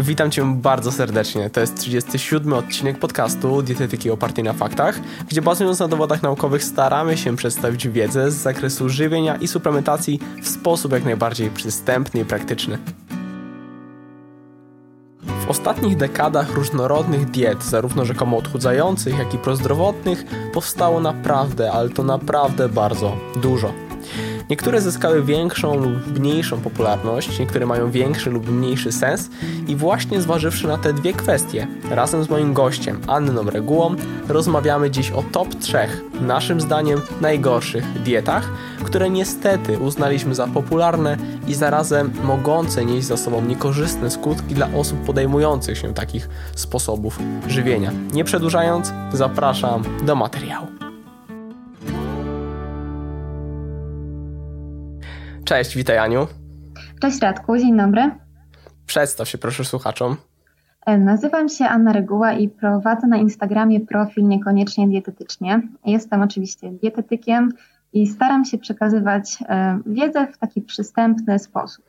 Witam Cię bardzo serdecznie. To jest 37 odcinek podcastu Dietetyki opartej na faktach, gdzie bazując na dowodach naukowych staramy się przedstawić wiedzę z zakresu żywienia i suplementacji w sposób jak najbardziej przystępny i praktyczny. W ostatnich dekadach różnorodnych diet, zarówno rzekomo odchudzających, jak i prozdrowotnych, powstało naprawdę, ale to naprawdę bardzo dużo. Niektóre zyskały większą lub mniejszą popularność, niektóre mają większy lub mniejszy sens i właśnie zważywszy na te dwie kwestie, razem z moim gościem Anną Regułą rozmawiamy dziś o top 3 naszym zdaniem najgorszych dietach, które niestety uznaliśmy za popularne i zarazem mogące nieść za sobą niekorzystne skutki dla osób podejmujących się takich sposobów żywienia. Nie przedłużając, zapraszam do materiału. Cześć, witaj Aniu. Cześć Radku, dzień dobry. Przedstaw się proszę słuchaczom. E, nazywam się Anna Reguła i prowadzę na Instagramie profil Niekoniecznie Dietetycznie. Jestem oczywiście dietetykiem i staram się przekazywać e, wiedzę w taki przystępny sposób.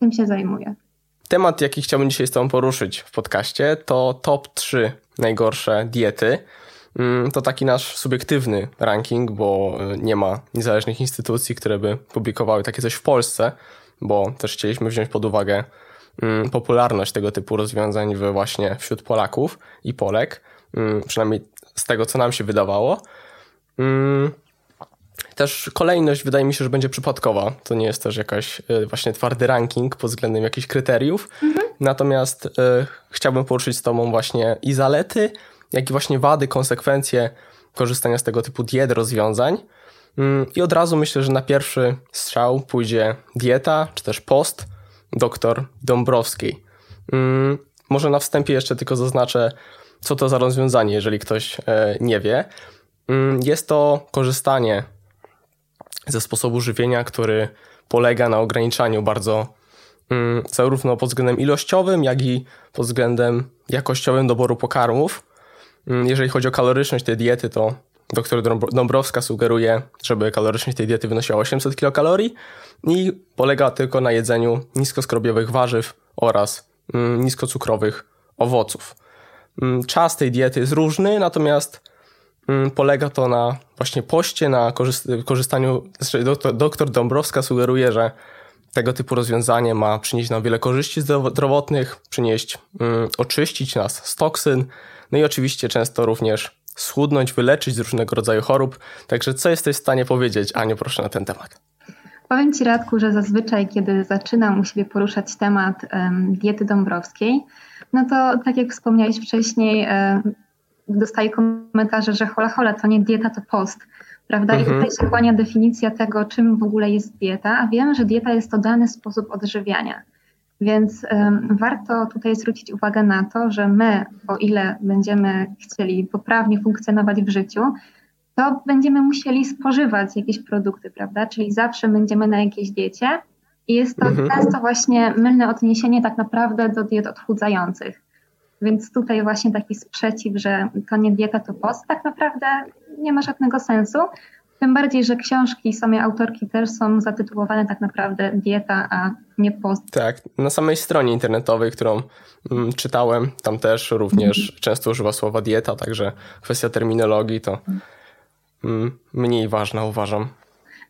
Tym się zajmuję. Temat, jaki chciałbym dzisiaj z Tobą poruszyć w podcaście, to top 3 najgorsze diety. Mm, to taki nasz subiektywny ranking, bo y, nie ma niezależnych instytucji, które by publikowały takie coś w Polsce, bo też chcieliśmy wziąć pod uwagę mm, popularność tego typu rozwiązań właśnie wśród Polaków i Polek, mm, przynajmniej z tego, co nam się wydawało. Też kolejność wydaje mi się, że będzie przypadkowa. To nie jest też jakaś y, właśnie twardy ranking pod względem jakichś kryteriów. Mhm. Natomiast y, chciałbym poruszyć z Tobą właśnie i zalety, jak i właśnie wady, konsekwencje korzystania z tego typu diet, rozwiązań. Mm, I od razu myślę, że na pierwszy strzał pójdzie dieta, czy też post dr Dąbrowskiej. Mm, może na wstępie jeszcze tylko zaznaczę, co to za rozwiązanie, jeżeli ktoś e, nie wie. Mm, jest to korzystanie ze sposobu żywienia, który polega na ograniczaniu bardzo zarówno pod względem ilościowym, jak i pod względem jakościowym doboru pokarmów. Mm, jeżeli chodzi o kaloryczność tej diety, to dr Dąbrowska sugeruje, żeby kaloryczność tej diety wynosiła 800 kilokalorii i polega tylko na jedzeniu niskoskrobiowych warzyw oraz mm, niskocukrowych owoców. Mm, czas tej diety jest różny, natomiast polega to na właśnie poście, na korzystaniu. Doktor, doktor Dąbrowska sugeruje, że tego typu rozwiązanie ma przynieść nam wiele korzyści zdrowotnych, przynieść, oczyścić nas z toksyn, no i oczywiście często również schudnąć, wyleczyć z różnego rodzaju chorób. Także co jesteś w stanie powiedzieć, Aniu, proszę na ten temat? Powiem Ci, Radku, że zazwyczaj, kiedy zaczynam u siebie poruszać temat um, diety dąbrowskiej, no to tak jak wspomniałeś wcześniej, um, dostaję komentarze, że hola hola, to nie dieta, to post. Prawda? Mhm. I tutaj się kłania definicja tego, czym w ogóle jest dieta, a wiem, że dieta jest to dany sposób odżywiania. Więc warto tutaj zwrócić uwagę na to, że my, o ile będziemy chcieli poprawnie funkcjonować w życiu, to będziemy musieli spożywać jakieś produkty, prawda? Czyli zawsze będziemy na jakiejś diecie i jest to mhm. często właśnie mylne odniesienie tak naprawdę do diet odchudzających. Więc tutaj właśnie taki sprzeciw, że to nie dieta, to post, tak naprawdę nie ma żadnego sensu. Tym bardziej, że książki samej autorki też są zatytułowane tak naprawdę dieta, a nie post. Tak, na samej stronie internetowej, którą mm, czytałem, tam też również mhm. często używa słowa dieta, także kwestia terminologii to mm, mniej ważna uważam.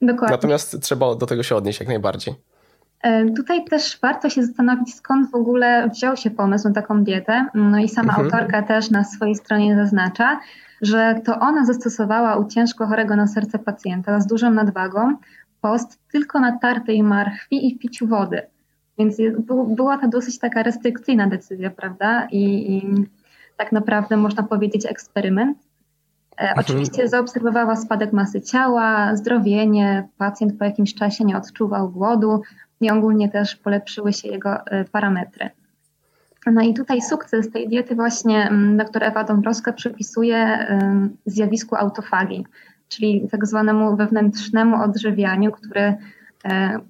Dokładnie. Natomiast trzeba do tego się odnieść jak najbardziej. E, tutaj też warto się zastanowić, skąd w ogóle wziął się pomysł na taką dietę. No i sama mhm. autorka też na swojej stronie zaznacza, że to ona zastosowała u ciężko chorego na serce pacjenta z dużą nadwagą post tylko na tartej marchwi i w piciu wody. Więc była to dosyć taka restrykcyjna decyzja, prawda? I, i tak naprawdę można powiedzieć eksperyment. E, mhm. Oczywiście zaobserwowała spadek masy ciała, zdrowienie, pacjent po jakimś czasie nie odczuwał głodu i ogólnie też polepszyły się jego e, parametry. No i tutaj sukces tej diety właśnie mm, dr Ewa Dąbrowska przypisuje zjawisku autofagii, czyli tak zwanemu wewnętrznemu odżywianiu, które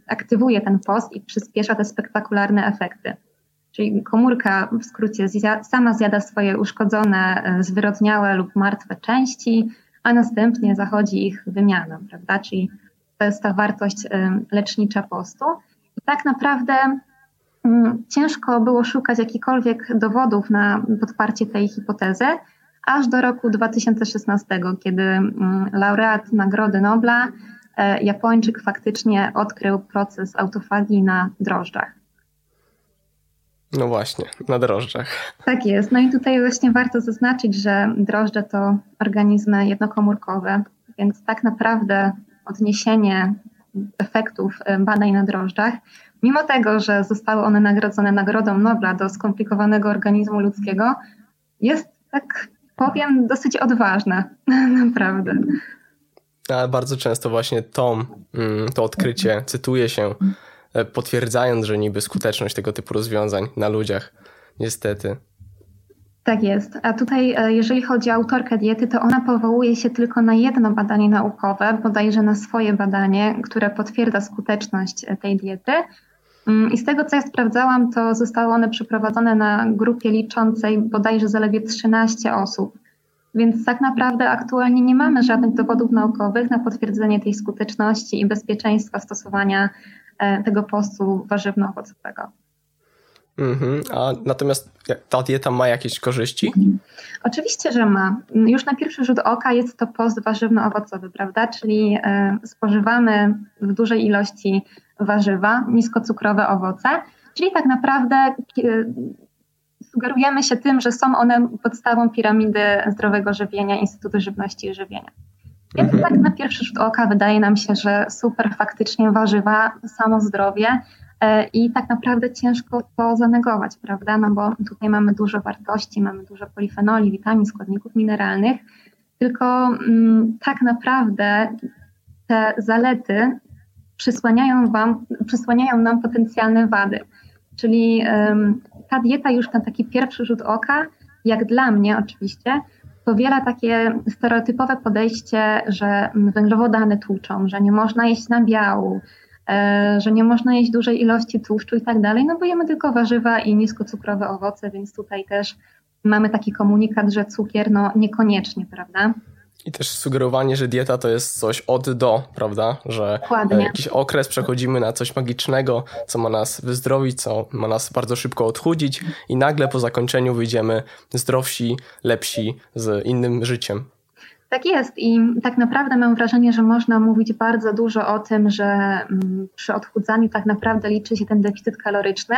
aktywuje ten post i przyspiesza te spektakularne efekty. Czyli komórka w skrócie sama zjada swoje uszkodzone, e, zwyrodniałe lub martwe części, a następnie zachodzi ich wymiana, prawda? Czyli to jest ta wartość lecznicza postu. Tak naprawdę mm, ciężko było szukać jakichkolwiek dowodów na podparcie tej hipotezy, aż do roku 2016, kiedy mm, laureat Nagrody Nobla, e, Japończyk, faktycznie odkrył proces autofagii na drożdżach. No właśnie, na drożdżach. Tak jest. No i tutaj właśnie warto zaznaczyć, że drożdże to organizmy jednokomórkowe, więc tak naprawdę odniesienie efektów e, badań na drożdżach, mimo tego, że zostały one nagrodzone Nagrodą Nobla do skomplikowanego organizmu ludzkiego, jest, tak powiem, dosyć odważne, naprawdę. Ale bardzo często właśnie to, mm, to odkrycie cytuje się, e, potwierdzając, że niby skuteczność tego typu rozwiązań na ludziach, niestety. Tak jest. A tutaj, e, jeżeli chodzi o autorkę diety, to ona powołuje się tylko na jedno badanie naukowe, bodajże na swoje badanie, które potwierdza skuteczność e, tej diety. Mm, I z tego, co ja sprawdzałam, to zostały one przeprowadzone na grupie liczącej bodajże zaledwie 13 osób. Więc tak naprawdę aktualnie nie mamy żadnych dowodów naukowych na potwierdzenie tej skuteczności i bezpieczeństwa stosowania e, tego postu warzywno-owocowego. Mhm. A natomiast ta dieta ma jakieś korzyści? Oczywiście, że ma. Już na pierwszy rzut oka jest to post warzywno-owocowy, prawda? Czyli e, spożywamy w dużej ilości warzywa, niskocukrowe owoce, czyli tak naprawdę e, sugerujemy się tym, że są one podstawą piramidy zdrowego żywienia Instytutu Żywności i Żywienia. Więc mhm. tak na pierwszy rzut oka wydaje nam się, że super faktycznie warzywa, samo zdrowie i tak naprawdę ciężko to zanegować, prawda? No bo tutaj mamy dużo wartości, mamy dużo polifenoli, witamin, składników mineralnych, tylko mm, tak naprawdę te zalety przysłaniają, wam, przysłaniają nam potencjalne wady. Czyli ta dieta już na taki pierwszy rzut oka, jak dla mnie oczywiście, powiela takie stereotypowe podejście, że węglowodany tłuczą, że nie można jeść nabiału, e, że nie można jeść dużej ilości tłuszczu i tak dalej, no bo jemy tylko warzywa i niskocukrowe owoce, więc tutaj też mamy taki komunikat, że cukier no niekoniecznie, prawda? I też sugerowanie, że dieta to jest coś od do, prawda? Że Dokładnie. jakiś okres przechodzimy na coś magicznego, co ma nas wyzdrowić, co ma nas bardzo szybko odchudzić i nagle po zakończeniu wyjdziemy zdrowsi, lepsi, z innym życiem. Tak jest i tak naprawdę mam wrażenie, że można mówić bardzo dużo o tym, że mm, przy odchudzaniu tak naprawdę liczy się ten deficyt kaloryczny,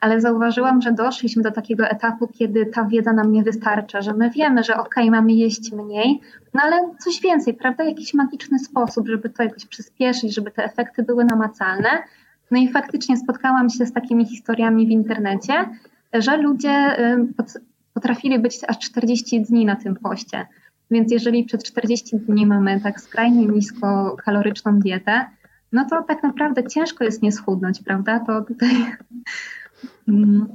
ale zauważyłam, że doszliśmy do takiego etapu, kiedy ta wiedza nam nie wystarcza, że my wiemy, że ok, mamy jeść mniej, no ale coś więcej, prawda? Jakiś magiczny sposób, żeby to jakoś przyspieszyć, żeby te efekty były namacalne. No i faktycznie spotkałam się z takimi historiami w internecie, że ludzie potrafili być aż 40 dni na tym poście. Więc jeżeli przez 40 dni mamy tak skrajnie niskokaloryczną dietę, no to tak naprawdę ciężko jest nie schudnąć, prawda? To tutaj mm,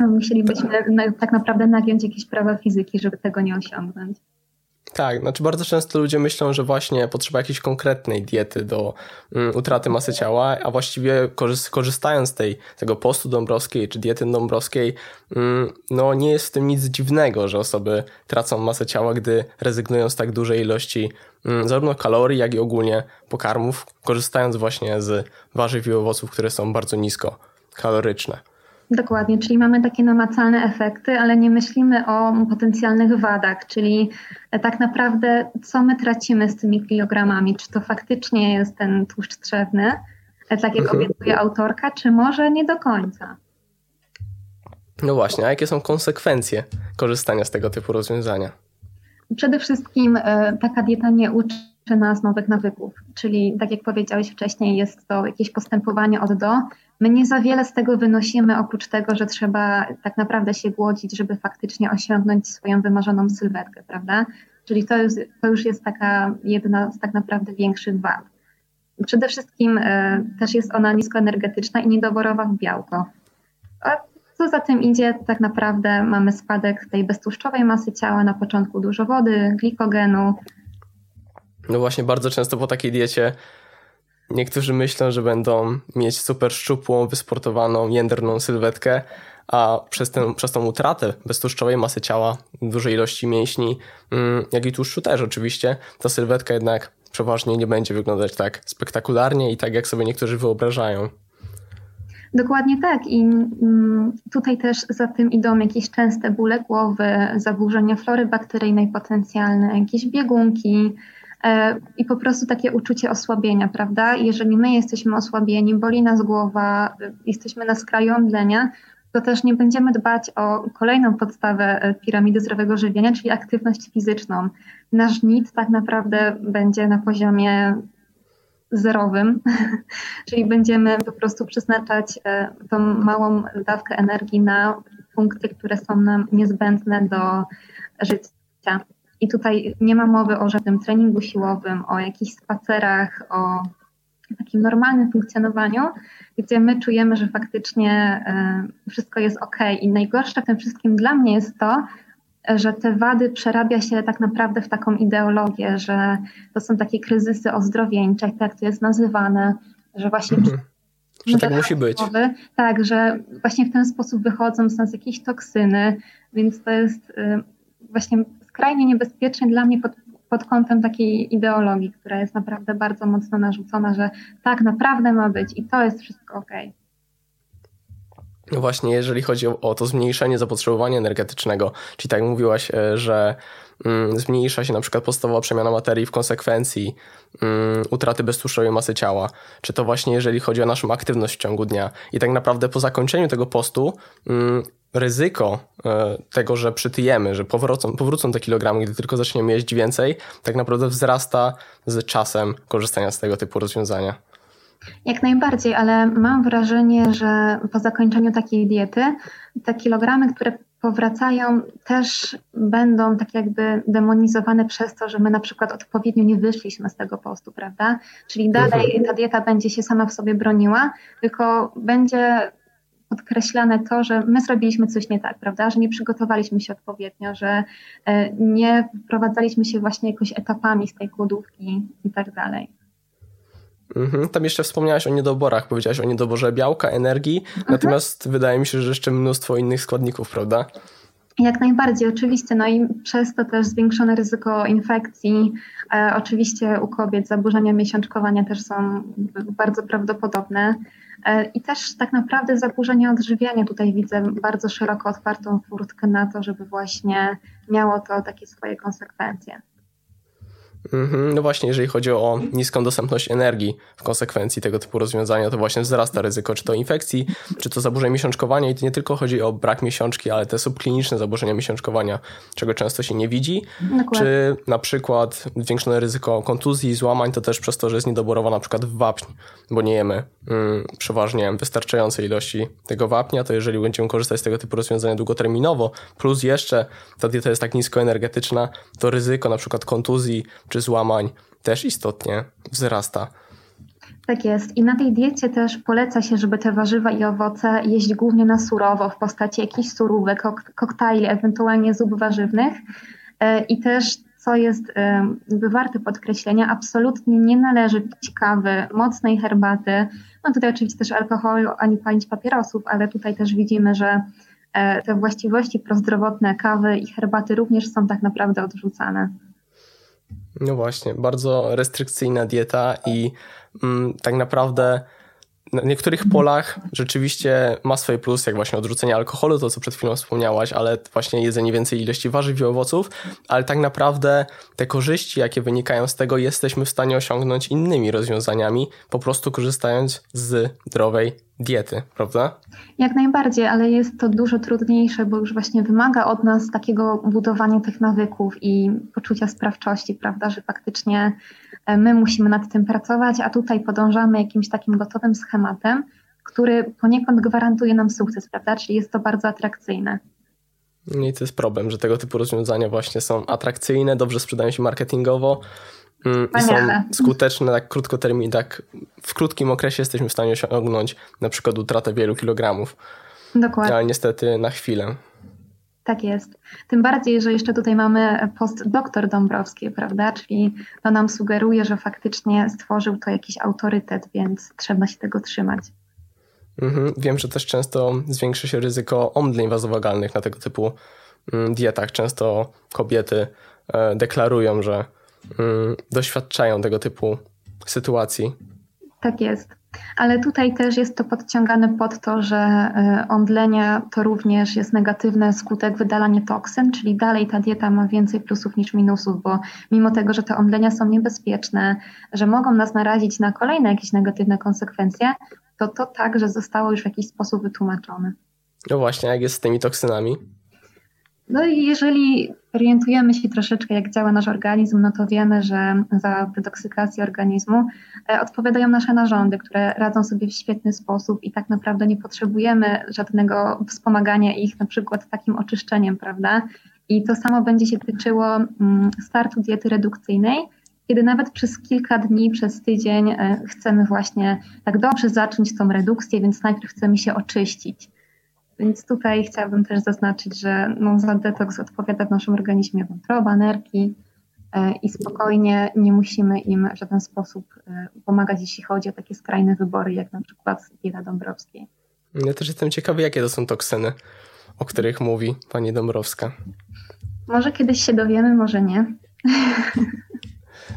musielibyśmy tak naprawdę nagiąć jakieś prawa fizyki, żeby tego nie osiągnąć. Tak, znaczy bardzo często ludzie myślą, że właśnie potrzeba jakiejś konkretnej diety do um, utraty masy ciała, a właściwie korzystając z tej, tego postu dąbrowskiej czy diety dąbrowskiej, um, no nie jest w tym nic dziwnego, że osoby tracą masę ciała, gdy rezygnują z tak dużej ilości um, zarówno kalorii, jak i ogólnie pokarmów, korzystając właśnie z warzyw i owoców, które są bardzo nisko kaloryczne. Dokładnie, czyli mamy takie namacalne efekty, ale nie myślimy o potencjalnych wadach, czyli tak naprawdę co my tracimy z tymi kilogramami? Czy to faktycznie jest ten tłuszcz trzewny, tak jak mhm. obiecuje autorka, czy może nie do końca? No właśnie, a jakie są konsekwencje korzystania z tego typu rozwiązania? Przede wszystkim e, taka dieta nie uczy nas nowych nawyków, czyli tak jak powiedziałeś wcześniej, jest to jakieś postępowanie od do, My nie za wiele z tego wynosimy, oprócz tego, że trzeba tak naprawdę się głodzić, żeby faktycznie osiągnąć swoją wymarzoną sylwetkę, prawda? Czyli to już, to już jest taka jedna z tak naprawdę większych wad. Przede wszystkim e, też jest ona niskoenergetyczna i niedoborowa w białko. A co za tym idzie, tak naprawdę mamy spadek tej beztłuszczowej masy ciała, na początku dużo wody, glikogenu. No właśnie, bardzo często po takiej diecie Niektórzy myślą, że będą mieć super szczupłą, wysportowaną, jędrną sylwetkę, a przez, tę, przez tą utratę beztłuszczowej masy ciała, dużej ilości mięśni, mm, jak i tłuszczu też oczywiście, ta sylwetka jednak przeważnie nie będzie wyglądać tak spektakularnie i tak, jak sobie niektórzy wyobrażają. Dokładnie tak. I mm, tutaj też za tym idą jakieś częste bóle głowy, zaburzenia flory bakteryjnej potencjalne, jakieś biegunki i po prostu takie uczucie osłabienia, prawda? Jeżeli my jesteśmy osłabieni, boli nas głowa, jesteśmy na skraju omdlenia, to też nie będziemy dbać o kolejną podstawę e, piramidy zdrowego żywienia, czyli aktywność fizyczną. Nasz NIT tak naprawdę będzie na poziomie zerowym, czyli będziemy po prostu przeznaczać e, tą małą dawkę energii na funkcje, które są nam niezbędne do życia. I tutaj nie ma mowy o żadnym treningu siłowym, o jakichś spacerach, o takim normalnym funkcjonowaniu, gdzie my czujemy, że faktycznie e, wszystko jest ok. I najgorsze w tym wszystkim dla mnie jest to, że te wady przerabia się tak naprawdę w taką ideologię, że to są takie kryzysy ozdrowieńcze, tak to jest nazywane, że właśnie. Mhm. Że tak musi być. Tak, że właśnie w ten sposób wychodzą z nas jakieś toksyny, więc to jest y, właśnie skrajnie niebezpieczne dla mnie pod, pod kątem takiej ideologii, która jest naprawdę bardzo mocno narzucona, że tak naprawdę ma być i to jest wszystko ok. No właśnie, jeżeli chodzi o, to zmniejszenie zapotrzebowania energetycznego, czyli tak mówiłaś, e, że mm, zmniejsza się na przykład podstawowa przemiana materii w konsekwencji mm, utraty beztłuszczowej masy ciała, czy to właśnie jeżeli chodzi o naszą aktywność w ciągu dnia. I tak naprawdę po zakończeniu tego postu mm, ryzyko e, tego, że przytyjemy, że powrócą, powrócą te kilogramy, gdy tylko zaczniemy jeść więcej, tak naprawdę wzrasta z czasem korzystania z tego typu rozwiązania. Jak najbardziej, ale mam wrażenie, że po zakończeniu takiej diety te kilogramy, które powracają, też będą tak jakby demonizowane przez to, że my na przykład odpowiednio nie wyszliśmy z tego postu, prawda? Czyli dalej mhm. ta dieta będzie się sama w sobie broniła, tylko będzie podkreślane to, że my zrobiliśmy coś nie tak, prawda? Że nie przygotowaliśmy się odpowiednio, że e, nie wprowadzaliśmy się właśnie jakoś etapami z tej głodówki i tak dalej. Mhm. Tam jeszcze wspomniałaś o niedoborach, powiedziałaś o niedoborze białka, energii, mhm. natomiast wydaje mi się, że jeszcze mnóstwo innych składników, prawda? Jak najbardziej, oczywiście. No i przez to też zwiększone ryzyko infekcji. E, oczywiście u kobiet zaburzenia miesiączkowania też są bardzo prawdopodobne. E, I też tak naprawdę zaburzenia odżywiania. Tutaj widzę bardzo szeroko otwartą furtkę na to, żeby właśnie miało to takie swoje konsekwencje. Mhm. No właśnie, jeżeli chodzi o niską dostępność energii w konsekwencji tego typu rozwiązania, to właśnie wzrasta ryzyko czy to infekcji, czy to zaburzeń miesiączkowania i to nie tylko chodzi o brak miesiączki, ale te subkliniczne zaburzenia miesiączkowania, czego często się nie widzi, Dokładnie. czy na przykład zwiększone ryzyko kontuzji, złamań, to też przez to, że jest niedoborowa na przykład wapń, bo nie jemy mm, przeważnie wystarczającej ilości tego wapnia, to jeżeli będziemy korzystać z tego typu rozwiązania długoterminowo, plus jeszcze ta dieta jest tak niskoenergetyczna, to ryzyko na przykład kontuzji czy złamań też istotnie wzrasta. Tak jest. I na tej diecie też poleca się, żeby te warzywa i owoce jeść głównie na surowo, w postaci jakichś surówek, kok koktajli, ewentualnie zup warzywnych. E, I też, co jest jakby warte podkreślenia, absolutnie nie należy pić kawy, mocnej herbaty. No tutaj oczywiście też alkoholu, ani palić papierosów, ale tutaj też widzimy, że e, te właściwości prozdrowotne kawy i herbaty również są tak naprawdę odrzucane. No właśnie, bardzo restrykcyjna dieta i mm, tak naprawdę na niektórych polach rzeczywiście ma swoje plusy, jak właśnie odrzucenie alkoholu, to co przed chwilą wspomniałaś, ale właśnie jedzenie więcej ilości warzyw i owoców, ale tak naprawdę te korzyści, jakie wynikają z tego, jesteśmy w stanie osiągnąć innymi rozwiązaniami, po prostu korzystając z zdrowej diety, prawda? Jak najbardziej, ale jest to dużo trudniejsze, bo już właśnie wymaga od nas takiego budowania tych nawyków i poczucia sprawczości, prawda, że faktycznie my musimy nad tym pracować, a tutaj podążamy jakimś takim gotowym schematem, który poniekąd gwarantuje nam sukces, prawda, czyli jest to bardzo atrakcyjne. No I to jest problem, że tego typu rozwiązania właśnie są atrakcyjne, dobrze sprzedają się marketingowo, Mm, i są skuteczne tak krótkotermin, tak w krótkim okresie jesteśmy w stanie osiągnąć na przykład utratę wielu kilogramów. Dokładnie. Ale niestety na chwilę. Tak jest. Tym bardziej, że jeszcze tutaj mamy post doktor Dąbrowski, prawda? Czyli to nam sugeruje, że faktycznie stworzył to jakiś autorytet, więc trzeba się tego trzymać. Mhm. Wiem, że też często zwiększy się ryzyko omdleń wazowagalnych na tego typu mm, dietach. Często kobiety e, deklarują, że Y, doświadczają tego typu sytuacji. Tak jest. Ale tutaj też jest to podciągane pod to, że e, omdlenie to również jest negatywny skutek wydalania toksyn, czyli dalej ta dieta ma więcej plusów niż minusów, bo mimo tego, że te omdlenia są niebezpieczne, że mogą nas narazić na kolejne jakieś negatywne konsekwencje, to to także zostało już w jakiś sposób wytłumaczone. No właśnie, jak jest z tymi toksynami? No i jeżeli orientujemy się troszeczkę, jak działa nasz organizm, no to wiemy, że za detoksykację organizmu e, odpowiadają nasze narządy, które radzą sobie w świetny sposób i tak naprawdę nie potrzebujemy żadnego wspomagania ich, na przykład takim oczyszczeniem, prawda? I to samo będzie się tyczyło mm, startu diety redukcyjnej, kiedy nawet przez kilka dni, przez tydzień e, chcemy właśnie tak dobrze zacząć tą redukcję, więc najpierw chcemy się oczyścić. Więc tutaj chciałabym też zaznaczyć, że no, za detoks odpowiada w naszym organizmie wątroba, nerki e, i spokojnie nie musimy im w żaden sposób e, pomagać, jeśli chodzi o takie skrajne wybory, jak na przykład dieta Dąbrowskiej. Ja też jestem ciekawy, jakie to są toksyny, o których mówi pani Dąbrowska. Może kiedyś się dowiemy, może nie.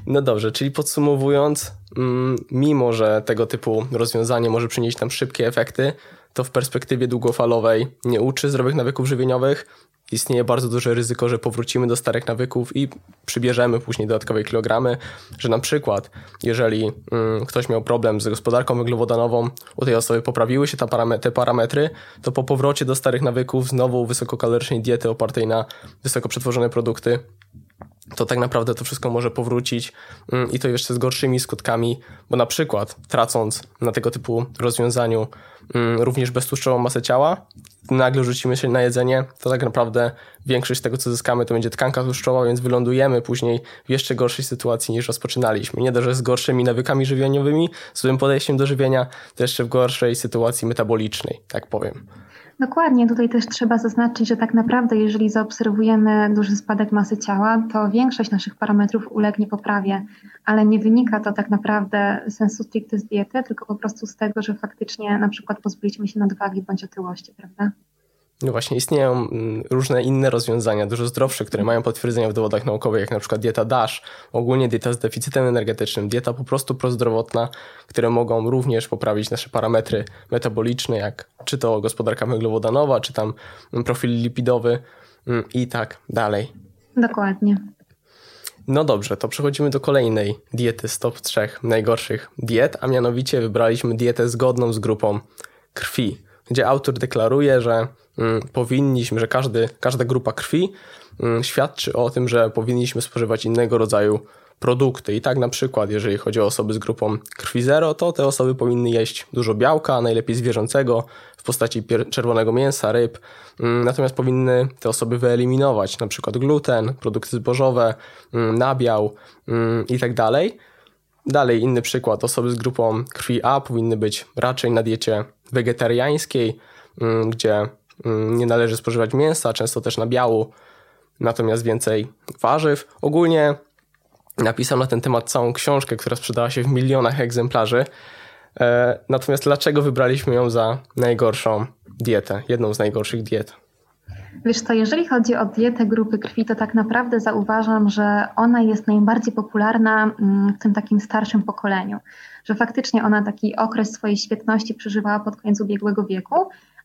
No dobrze, czyli podsumowując, mm, mimo że tego typu rozwiązanie może przynieść nam szybkie efekty, to w perspektywie długofalowej nie uczy zdrowych nawyków żywieniowych. Istnieje bardzo duże ryzyko, że powrócimy do starych nawyków i przybierzemy później dodatkowe kilogramy, że na przykład jeżeli mm, ktoś miał problem z gospodarką węglowodanową, u tej osoby poprawiły się te parametry, to po powrocie do starych nawyków znowu wysokokalorycznej diety opartej na wysoko przetworzone produkty to tak naprawdę to wszystko może powrócić mm, i to jeszcze z gorszymi skutkami, bo na przykład tracąc na tego typu rozwiązaniu również beztłuszczową masę ciała, nagle rzucimy się na jedzenie, to tak naprawdę większość tego, co zyskamy, to będzie tkanka tłuszczowa, więc wylądujemy później w jeszcze gorszej sytuacji niż rozpoczynaliśmy. Nie dość, z gorszymi nawykami żywieniowymi, złym podejściem do żywienia, to jeszcze w gorszej sytuacji metabolicznej, tak powiem. Dokładnie, tutaj też trzeba zaznaczyć, że tak naprawdę, jeżeli zaobserwujemy duży spadek masy ciała, to większość naszych parametrów ulegnie poprawie, ale nie wynika to tak naprawdę sensu stricte z diety, tylko po prostu z tego, że faktycznie na przykład pozbyliśmy się nadwagi bądź otyłości, prawda? No właśnie, istnieją mm, różne inne rozwiązania, dużo zdrowsze, które mają potwierdzenia w dowodach naukowych, jak na przykład dieta DASH, ogólnie dieta z deficytem energetycznym, dieta po prostu prozdrowotna, które mogą również poprawić nasze parametry metaboliczne, jak czy to gospodarka węglowodanowa, czy tam profil lipidowy mm, i tak dalej. Dokładnie. No dobrze, to przechodzimy do kolejnej diety z top 3 najgorszych diet, a mianowicie wybraliśmy dietę zgodną z grupą krwi, gdzie autor deklaruje, że Mm, powinniśmy, że każdy, każda grupa krwi mm, świadczy o tym, że powinniśmy spożywać innego rodzaju produkty. I tak na przykład, jeżeli chodzi o osoby z grupą krwi zero, to te osoby powinny jeść dużo białka, najlepiej zwierzęcego w postaci czerwonego mięsa, ryb. Mm, natomiast powinny te osoby wyeliminować na przykład gluten, produkty zbożowe, nabiał i tak dalej. Dalej inny przykład, osoby z grupą krwi A powinny być raczej na diecie wegetariańskiej, gdzie Mm, nie należy spożywać mięsa, często też nabiału, natomiast więcej warzyw. Ogólnie napisał na ten temat całą książkę, która sprzedała się w milionach egzemplarzy. E, natomiast dlaczego wybraliśmy ją za najgorszą dietę, jedną z najgorszych diet? Wiesz to jeżeli chodzi o dietę grupy krwi, to tak naprawdę zauważam, że ona jest najbardziej popularna mm, w tym takim starszym pokoleniu. Że faktycznie ona taki okres swojej świetności przeżywała pod koniec ubiegłego wieku,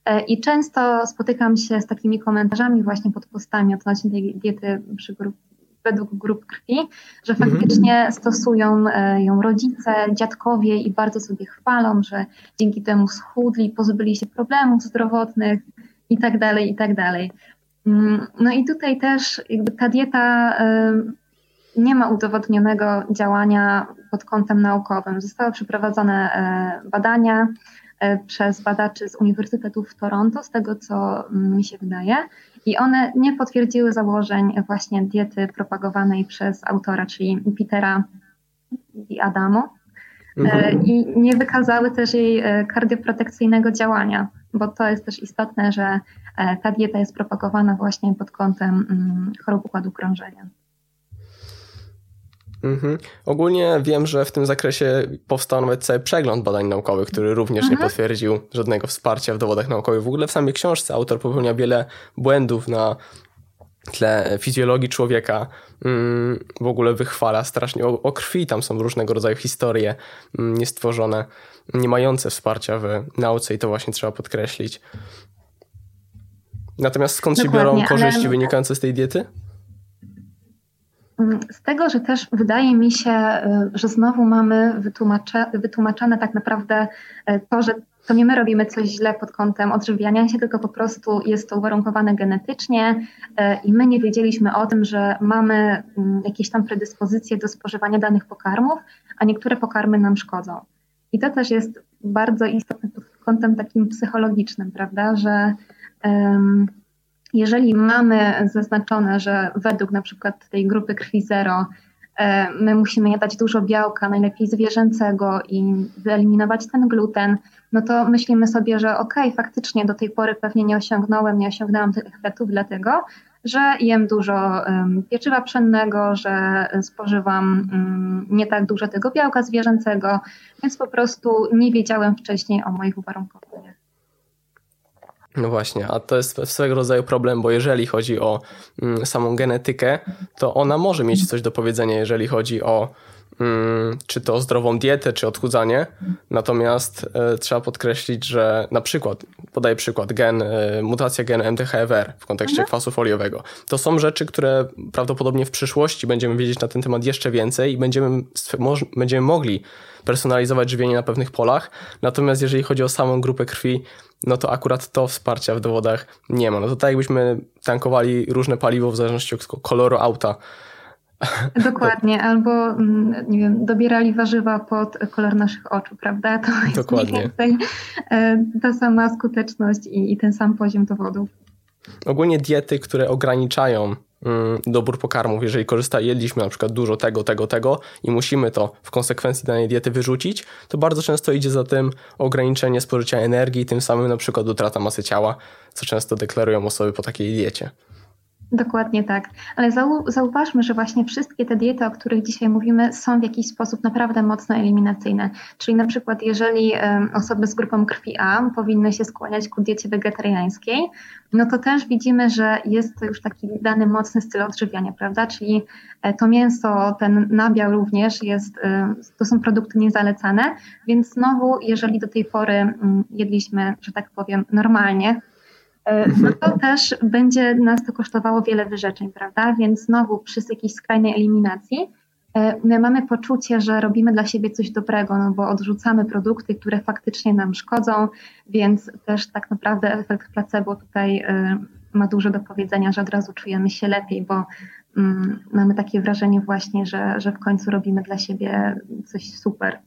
E, I często spotykam się z takimi komentarzami właśnie pod postami odnośnie tej diety grup, według grup krwi, że mhm. faktycznie stosują e, ją rodzice, dziadkowie i bardzo sobie chwalą, że dzięki temu schudli, pozbyli się problemów zdrowotnych i tak dalej, i tak dalej. Mm, no i tutaj też jakby ta dieta e, nie ma udowodnionego działania pod kątem naukowym. Zostały przeprowadzone badania, E, przez badaczy z Uniwersytetu w Toronto, z tego co mm, mi się wydaje. I one nie potwierdziły założeń właśnie diety propagowanej przez autora, czyli Petera i Adamo. E, mhm. I nie wykazały też jej e, kardioprotekcyjnego działania, bo to jest też istotne, że ta dieta jest propagowana właśnie pod kątem mm, chorób układu krążenia. Mhm. Ogólnie wiem, że w tym zakresie powstał nawet cały przegląd badań naukowych, który również mhm. nie potwierdził żadnego wsparcia w dowodach naukowych. W ogóle w samej książce autor popełnia wiele błędów na tle fizjologii człowieka mm, w ogóle wychwala strasznie o, o krwi. Tam są różnego rodzaju historie mm, niestworzone, nie mające wsparcia w nauce i to właśnie trzeba podkreślić. Natomiast skąd Dokładnie, się biorą korzyści ale... wynikające z tej diety? Mm, z tego, że też wydaje mi się, y, że znowu mamy wytłumaczone tak naprawdę y, to, że to nie my robimy coś źle pod kątem odżywiania się, tylko po prostu jest to uwarunkowane genetycznie y, i my nie wiedzieliśmy o tym, że mamy mm, jakieś tam predyspozycje do spożywania danych pokarmów, a niektóre pokarmy nam szkodzą. I to też jest bardzo istotne pod kątem takim psychologicznym, prawda, że um, jeżeli mamy zaznaczone, że według na przykład tej grupy krwi zero e, my musimy jadać dużo białka, najlepiej zwierzęcego i wyeliminować ten gluten, no to myślimy sobie, że okej, okay, faktycznie do tej pory pewnie nie osiągnąłem, nie osiągnęłam tych efektów, dlatego że jem dużo pieczywa pszennego, że spożywam um, nie tak dużo tego białka zwierzęcego, więc po prostu nie wiedziałem wcześniej o moich uwarunkowaniach. No właśnie, a to jest swego rodzaju problem, bo jeżeli chodzi o mm, samą genetykę, to ona może mieć coś do powiedzenia, jeżeli chodzi o mm, czy to zdrową dietę, czy odchudzanie. Natomiast y, trzeba podkreślić, że na przykład, podaję przykład, gen, y, mutacja genu MTHFR w kontekście mhm. kwasu foliowego. To są rzeczy, które prawdopodobnie w przyszłości będziemy wiedzieć na ten temat jeszcze więcej i będziemy, będziemy mogli personalizować żywienie na pewnych polach. Natomiast jeżeli chodzi o samą grupę krwi, no to akurat to wsparcia w dowodach nie ma. No to tak jakbyśmy tankowali różne paliwo w zależności od koloru auta. Dokładnie, albo mm, nie wiem, dobierali warzywa pod kolor naszych oczu, prawda? To jest Dokładnie. E, ta sama skuteczność i, i ten sam poziom dowodów. Ogólnie diety, które ograniczają dobór pokarmów, jeżeli korzysta, jedliśmy na przykład dużo tego, tego, tego i musimy to w konsekwencji danej diety wyrzucić, to bardzo często idzie za tym ograniczenie spożycia energii, tym samym na przykład utrata masy ciała, co często deklarują osoby po takiej diecie. Dokładnie tak. Ale zauważmy, że właśnie wszystkie te diety, o których dzisiaj mówimy, są w jakiś sposób naprawdę mocno eliminacyjne. Czyli na przykład, jeżeli osoby z grupą krwi A powinny się skłaniać ku diecie wegetariańskiej, no to też widzimy, że jest to już taki dany mocny styl odżywiania, prawda? Czyli e, to mięso, ten nabiał również jest, e, to są produkty niezalecane, więc znowu, jeżeli do tej pory mm, jedliśmy, że tak powiem, normalnie, no to też będzie nas to kosztowało wiele wyrzeczeń, prawda? Więc znowu przy jakiejś skrajnej eliminacji e, my mamy poczucie, że robimy dla siebie coś dobrego, no bo odrzucamy produkty, które faktycznie nam szkodzą, więc też tak naprawdę efekt placebo tutaj e, ma dużo do powiedzenia, że od razu czujemy się lepiej, bo mm, mamy takie wrażenie właśnie, że, że w końcu robimy dla siebie coś super.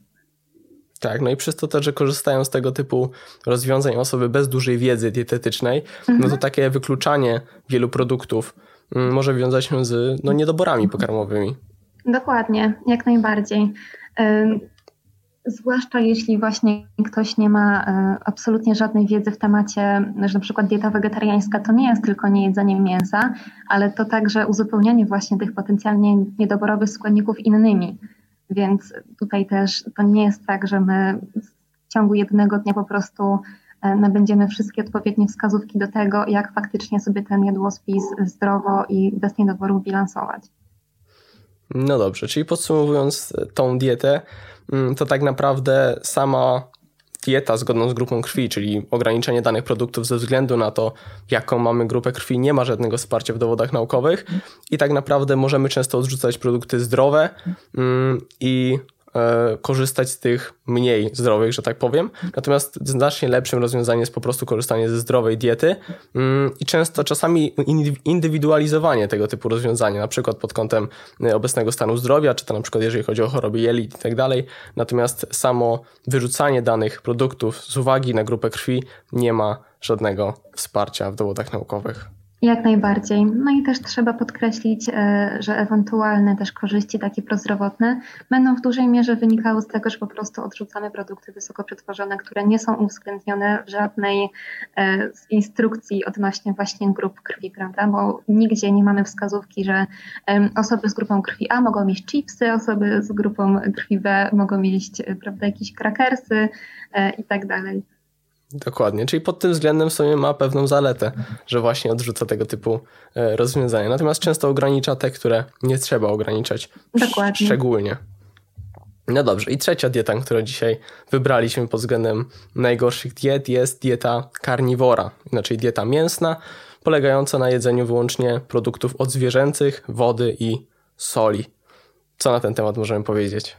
Tak, no i przez to też, że korzystają z tego typu rozwiązań osoby bez dużej wiedzy dietetycznej, mhm. no to mhm. takie wykluczanie wielu produktów mm, może wiązać się z no, niedoborami pokarmowymi. Dokładnie, jak najbardziej. Zwłaszcza jeśli właśnie ktoś nie ma e, absolutnie żadnej wiedzy w temacie, że na przykład dieta wegetariańska to nie jest tylko niejedzenie mięsa, ale to także uzupełnianie właśnie tych potencjalnie niedoborowych składników innymi. Więc tutaj też to nie jest tak, że my w ciągu jednego dnia po prostu e, nabędziemy wszystkie odpowiednie wskazówki do tego, jak faktycznie sobie ten jadłospis zdrowo i bez niedoborów bilansować. No dobrze, czyli podsumowując tą dietę, mm, to tak naprawdę sama dieta zgodną z grupą krwi, czyli ograniczenie danych produktów ze względu na to, jaką mamy grupę krwi, nie ma żadnego wsparcia w dowodach naukowych i tak naprawdę możemy często odrzucać produkty zdrowe mm, i korzystać z tych mniej zdrowych, że tak powiem. Natomiast znacznie lepszym rozwiązaniem jest po prostu korzystanie ze zdrowej diety mm, i często czasami indywidualizowanie tego typu rozwiązania, na przykład pod kątem e, obecnego stanu zdrowia, czy to na przykład jeżeli chodzi o choroby jelit i tak dalej. Natomiast samo wyrzucanie danych produktów z uwagi na grupę krwi nie ma żadnego wsparcia w dowodach naukowych. Jak najbardziej. No i też trzeba podkreślić, e, że ewentualne też korzyści takie prozdrowotne będą w dużej mierze wynikały z tego, że po prostu odrzucamy produkty wysoko przetworzone, które nie są uwzględnione w żadnej e, z instrukcji odnośnie właśnie grup krwi, prawda? Bo nigdzie nie mamy wskazówki, że osoby z grupą krwi A mogą mieć chipsy, osoby z grupą krwi B mogą mieć, prawda, jakieś krakersy e, i tak dalej. Dokładnie, czyli pod tym względem sobie ma pewną zaletę, że właśnie odrzuca tego typu e, rozwiązania. Natomiast często ogranicza te, które nie trzeba ograniczać. Dokładnie. Szczególnie. No dobrze, i trzecia dieta, którą dzisiaj wybraliśmy pod względem najgorszych diet, jest dieta karniwora, inaczej dieta mięsna, polegająca na jedzeniu wyłącznie produktów odzwierzęcych, wody i soli. Co na ten temat możemy powiedzieć?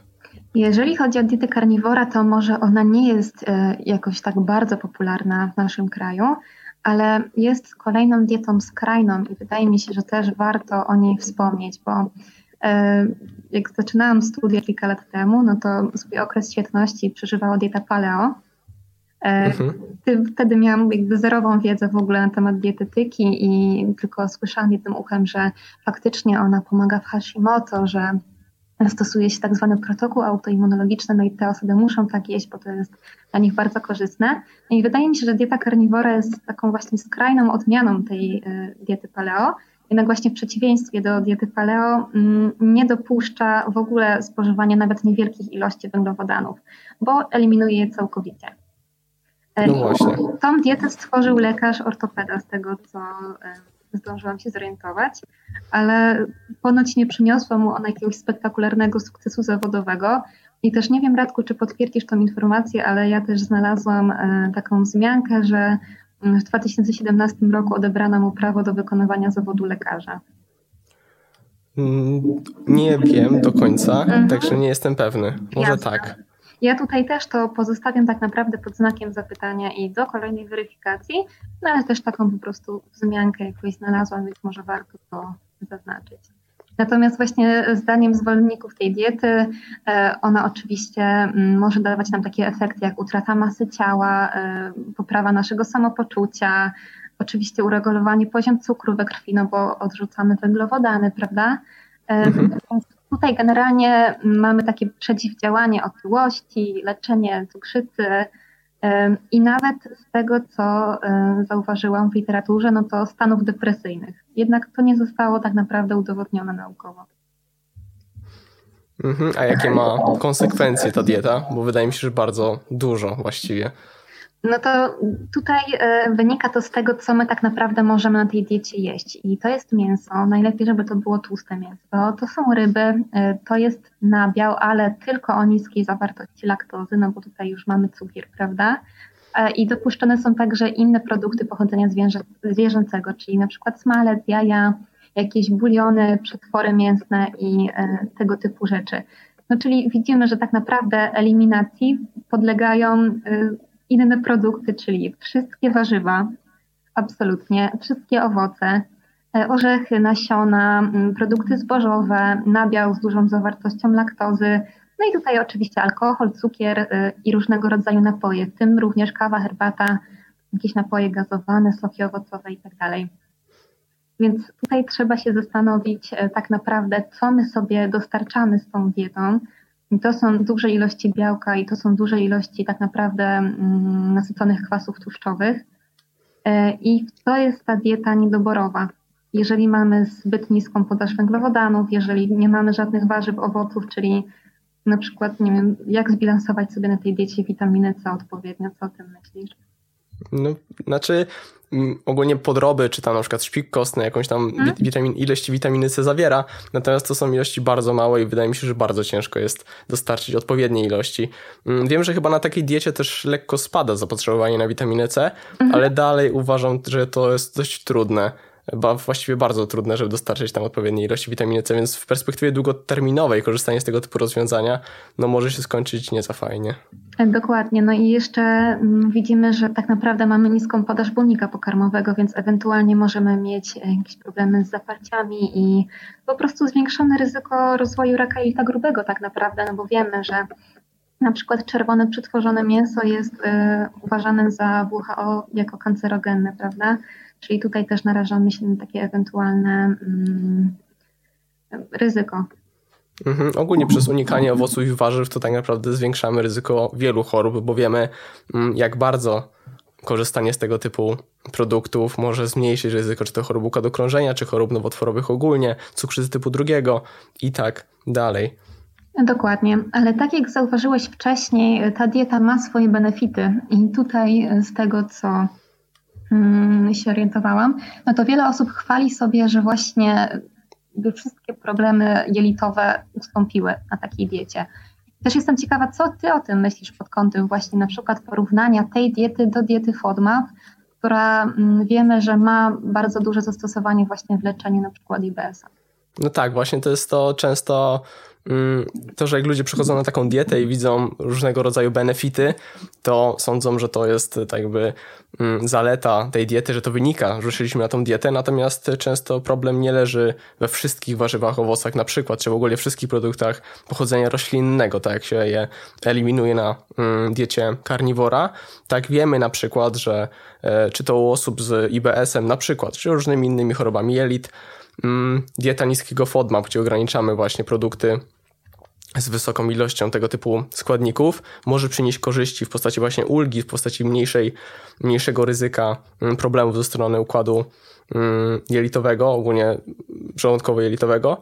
Jeżeli chodzi o dietę karniwora, to może ona nie jest e, jakoś tak bardzo popularna w naszym kraju, ale jest kolejną dietą skrajną i wydaje mi się, że też warto o niej wspomnieć, bo e, jak zaczynałam studia kilka lat temu, no to swój okres świetności przeżywała dieta paleo. E, mhm. Wtedy miałam jakby zerową wiedzę w ogóle na temat dietetyki i tylko słyszałam jednym uchem, że faktycznie ona pomaga w Hashimoto, że stosuje się tak zwany protokół autoimmunologiczny, no i te osoby muszą tak jeść, bo to jest dla nich bardzo korzystne. No I wydaje mi się, że dieta karniwora jest taką właśnie skrajną odmianą tej e, diety paleo. Jednak właśnie w przeciwieństwie do diety paleo mm, nie dopuszcza w ogóle spożywania nawet niewielkich ilości węglowodanów, bo eliminuje je całkowicie. No właśnie. Tą dietę stworzył lekarz ortopeda, z tego co e, zdążyłam się zorientować, ale ponoć nie przyniosła mu ona jakiegoś spektakularnego sukcesu zawodowego. I też nie wiem, Radku, czy potwierdzisz tą informację, ale ja też znalazłam e, taką wzmiankę, że w 2017 roku odebrano mu prawo do wykonywania zawodu lekarza. Mm, nie wiem do końca, mhm. także nie jestem pewny. Może Jasne. tak. Ja tutaj też to pozostawiam tak naprawdę pod znakiem zapytania i do kolejnej weryfikacji, no ale też taką po prostu wzmiankę jakoś znalazłam, więc może warto to zaznaczyć. Natomiast właśnie zdaniem zwolenników tej diety, e, ona oczywiście mm, może dawać nam takie efekty jak utrata masy ciała, e, poprawa naszego samopoczucia, oczywiście uregulowanie poziom cukru we krwi, no bo odrzucamy węglowodany, prawda? E, mhm. Tutaj generalnie mamy takie przeciwdziałanie otyłości, leczenie cukrzycy i nawet z tego, co zauważyłam w literaturze, no to stanów depresyjnych. Jednak to nie zostało tak naprawdę udowodnione naukowo. Mhm, a jakie ma konsekwencje ta dieta? Bo wydaje mi się, że bardzo dużo właściwie. No to tutaj e, wynika to z tego, co my tak naprawdę możemy na tej diecie jeść. I to jest mięso. Najlepiej, żeby to było tłuste mięso. To są ryby, e, to jest nabiał, ale tylko o niskiej zawartości laktozy, no bo tutaj już mamy cukier, prawda? E, I dopuszczone są także inne produkty pochodzenia zwierzę, zwierzęcego, czyli na przykład smalec, jaja, jakieś buliony, przetwory mięsne i tego typu rzeczy. No czyli widzimy, że tak naprawdę eliminacji podlegają inne produkty, czyli wszystkie warzywa, absolutnie, wszystkie owoce, e, orzechy, nasiona, produkty zbożowe, nabiał z dużą zawartością laktozy, no i tutaj oczywiście alkohol, cukier e, i różnego rodzaju napoje, w tym również kawa, herbata, jakieś napoje gazowane, soki owocowe itd. Tak Więc tutaj trzeba się zastanowić e, tak naprawdę, co my sobie dostarczamy z tą dietą, to są duże ilości białka i to są duże ilości tak naprawdę mm, nasyconych kwasów tłuszczowych. E, I to jest ta dieta niedoborowa. Jeżeli mamy zbyt niską podaż węglowodanów, jeżeli nie mamy żadnych warzyw, owoców, czyli na przykład, nie wiem, jak zbilansować sobie na tej diecie witaminy C odpowiednio, co o tym myślisz? No, znaczy ogólnie podroby, czy tam na przykład szpik kostny, jakąś tam hmm? witamin, ilości witaminy C zawiera, natomiast to są ilości bardzo małe i wydaje mi się, że bardzo ciężko jest dostarczyć odpowiedniej ilości. Mm, wiem, że chyba na takiej diecie też lekko spada zapotrzebowanie na witaminę C, hmm. ale dalej uważam, że to jest dość trudne właściwie bardzo trudne, żeby dostarczyć tam odpowiedniej ilości witaminy C, więc w perspektywie długoterminowej korzystanie z tego typu rozwiązania no może się skończyć nie za fajnie. Dokładnie, no i jeszcze mm, widzimy, że tak naprawdę mamy niską podaż błonnika pokarmowego, więc ewentualnie możemy mieć e, jakieś problemy z zaparciami i po prostu zwiększone ryzyko rozwoju raka jelita grubego tak naprawdę, no bo wiemy, że na przykład czerwone przetworzone mięso jest y, uważane za WHO jako kancerogenne, prawda? Czyli tutaj też narażamy się na takie ewentualne mm, ryzyko. Mhm. Ogólnie przez unikanie owoców i warzyw to tak naprawdę zwiększamy ryzyko wielu chorób, bo wiemy mm, jak bardzo korzystanie z tego typu produktów może zmniejszyć ryzyko czy to chorób układu krążenia, czy chorób nowotworowych ogólnie, cukrzycy typu drugiego i tak dalej. Dokładnie, ale tak jak zauważyłeś wcześniej, ta dieta ma swoje benefity i tutaj z tego, co się orientowałam, no to wiele osób chwali sobie, że właśnie wszystkie problemy jelitowe ustąpiły na takiej diecie. Też jestem ciekawa, co ty o tym myślisz pod kątem właśnie na przykład porównania tej diety do diety FODMAP, która mm, wiemy, że ma bardzo duże zastosowanie właśnie w leczeniu na przykład IBS-a. No tak, właśnie to jest to często Mm, to, że jak ludzie przychodzą na taką dietę i widzą różnego rodzaju benefity, to sądzą, że to jest tak jakby mm, zaleta tej diety, że to wynika, ruszyliśmy na tą dietę, natomiast często problem nie leży we wszystkich warzywach, owocach na przykład, czy w ogóle wszystkich produktach pochodzenia roślinnego, tak jak się je eliminuje na mm, diecie karniwora. Tak wiemy na przykład, że e, czy to u osób z IBS-em na przykład, czy różnymi innymi chorobami jelit, dieta niskiego FODMAP, gdzie ograniczamy właśnie produkty z wysoką ilością tego typu składników może przynieść korzyści w postaci właśnie ulgi, w postaci mniejszej, mniejszego ryzyka mm, problemów ze strony układu mm, jelitowego, ogólnie żołądkowo-jelitowego,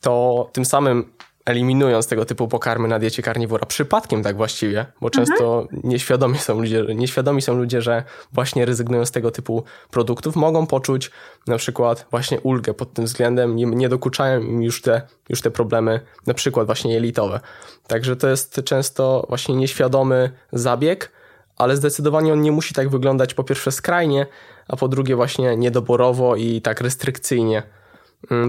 to tym samym eliminując tego typu pokarmy na diecie karniwora, przypadkiem tak właściwie, bo mhm. często nieświadomi są, ludzie, nieświadomi są ludzie, że właśnie rezygnują z tego typu produktów, mogą poczuć na przykład właśnie ulgę pod tym względem, nie, nie dokuczają im już te, już te problemy, na przykład właśnie jelitowe. Także to jest często właśnie nieświadomy zabieg, ale zdecydowanie on nie musi tak wyglądać po pierwsze skrajnie, a po drugie właśnie niedoborowo i tak restrykcyjnie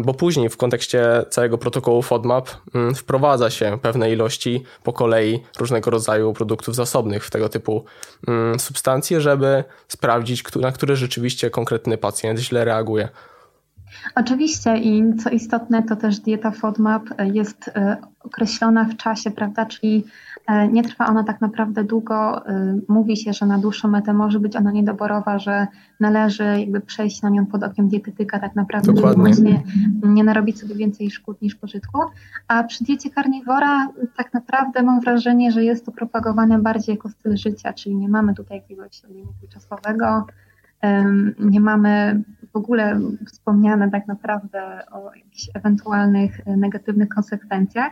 bo później w kontekście całego protokołu FODMAP mm, wprowadza się pewne ilości po kolei różnego rodzaju produktów zasobnych w tego typu mm, substancje, żeby sprawdzić, na które rzeczywiście konkretny pacjent źle reaguje. Oczywiście i co istotne, to też dieta FODMAP jest e, określona w czasie, prawda, czyli nie trwa ona tak naprawdę długo. E, mówi się, że na dłuższą metę może być ona niedoborowa, że należy jakby przejść na nią pod okiem dietetyka tak naprawdę, Dokładnie. żeby właśnie nie narobić sobie więcej szkód niż pożytku. A przy diecie karniwora tak naprawdę mam wrażenie, że jest to propagowane bardziej jako styl życia, czyli nie mamy tutaj jakiegoś limitu czasowego, nie mamy w ogóle wspomniane tak naprawdę o jakichś ewentualnych negatywnych konsekwencjach,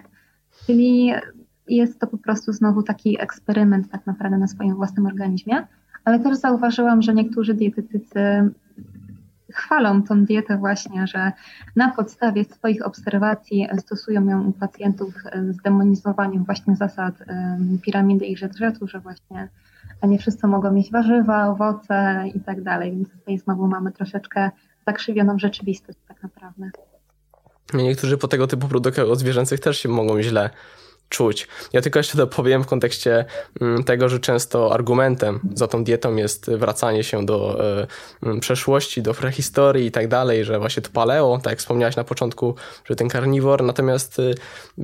czyli jest to po prostu znowu taki eksperyment tak naprawdę na swoim własnym organizmie, ale też zauważyłam, że niektórzy dietetycy chwalą tą dietę właśnie, że na podstawie swoich obserwacji stosują ją u pacjentów z demonizowaniem właśnie zasad piramidy i rzetrzetu, że właśnie nie wszyscy mogą mieć warzywa, owoce i tak dalej, więc tutaj znowu mamy troszeczkę zakrzywioną rzeczywistość tak naprawdę. Niektórzy po tego typu produktach od zwierzęcych też się mogą źle czuć. Ja tylko jeszcze dopowiem w kontekście mm, tego, że często argumentem za tą dietą jest wracanie się do e, mm, przeszłości, do prehistorii i tak dalej, że właśnie to paleo, tak jak wspomniałeś na początku, że ten karniwor, natomiast y,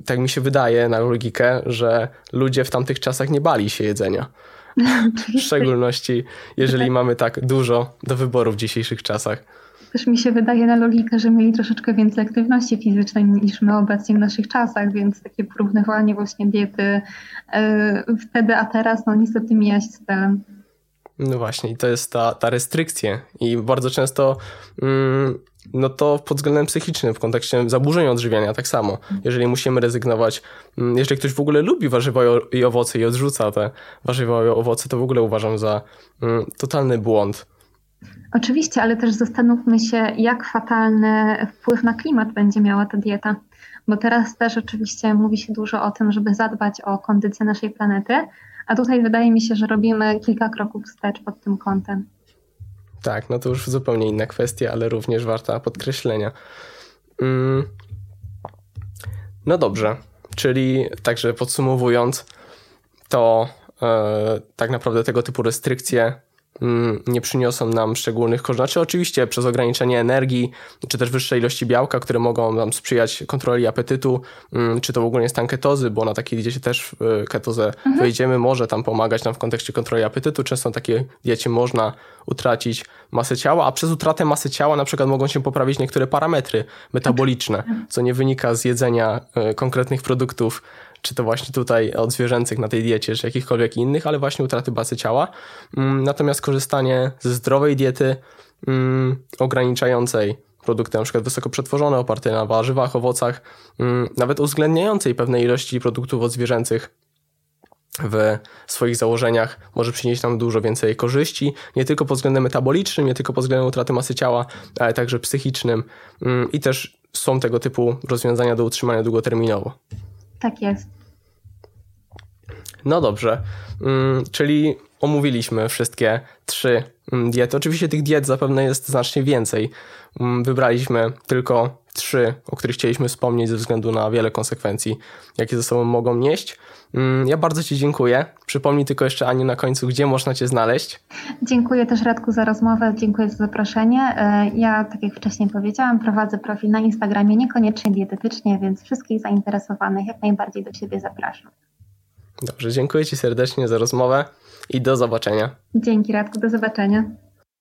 tak mi się wydaje na logikę, że ludzie w tamtych czasach nie bali się jedzenia. W szczególności, jeżeli mamy tak dużo do wyboru w dzisiejszych czasach. Też mi się wydaje na logikę, że mieli troszeczkę więcej aktywności fizycznej niż my obecnie w naszych czasach, więc takie porównywanie właśnie diety yy, wtedy, a teraz, no niestety mija się z celem. No właśnie, i to jest ta, ta restrykcja. I bardzo często mm, no to pod względem psychicznym, w kontekście zaburzeń odżywiania tak samo. Jeżeli musimy rezygnować, mm, jeżeli ktoś w ogóle lubi warzywa i owoce i odrzuca te warzywa i owoce, to w ogóle uważam za mm, totalny błąd. Oczywiście, ale też zastanówmy się, jak fatalny wpływ na klimat będzie miała ta dieta. Bo teraz też oczywiście mówi się dużo o tym, żeby zadbać o kondycję naszej planety, a tutaj wydaje mi się, że robimy kilka kroków wstecz pod tym kątem. Tak, no to już zupełnie inna kwestia, ale również warta podkreślenia. Mm. No dobrze, czyli także podsumowując, to e, tak naprawdę tego typu restrykcje nie przyniosą nam szczególnych korzyści. Znaczy, oczywiście przez ograniczenie energii, czy też wyższe ilości białka, które mogą nam sprzyjać kontroli apetytu, mm, czy to w ogóle jest stan ketozy, bo na takiej diecie też e, ketozę mhm. wejdziemy, może tam pomagać nam w kontekście kontroli apetytu. Często na takiej diecie można utracić masę ciała, a przez utratę masy ciała na przykład mogą się poprawić niektóre parametry metaboliczne, mhm. co nie wynika z jedzenia e, konkretnych produktów czy to właśnie tutaj od zwierzęcych na tej diecie, czy jakichkolwiek innych, ale właśnie utraty basy ciała. Mm, natomiast korzystanie ze zdrowej diety, mm, ograniczającej produkty na przykład wysoko przetworzone, oparte na warzywach, owocach, mm, nawet uwzględniającej pewnej ilości produktów odzwierzęcych w swoich założeniach może przynieść nam dużo więcej korzyści, nie tylko pod względem metabolicznym, nie tylko pod względem utraty masy ciała, ale także psychicznym i też są tego typu rozwiązania do utrzymania długoterminowo. Tak jest. No dobrze, mm, czyli omówiliśmy wszystkie trzy mm, diety. Oczywiście tych diet zapewne jest znacznie więcej. Wybraliśmy tylko trzy, o których chcieliśmy wspomnieć ze względu na wiele konsekwencji, jakie ze sobą mogą nieść. Mm, ja bardzo Ci dziękuję. Przypomnij tylko jeszcze Aniu na końcu, gdzie można Cię znaleźć. Dziękuję też Radku za rozmowę, dziękuję za zaproszenie. E, ja, tak jak wcześniej powiedziałam, prowadzę profil na Instagramie, niekoniecznie dietetycznie, więc wszystkich zainteresowanych jak najbardziej do siebie zapraszam. Dobrze, dziękuję Ci serdecznie za rozmowę i do zobaczenia. Dzięki Radku, do zobaczenia.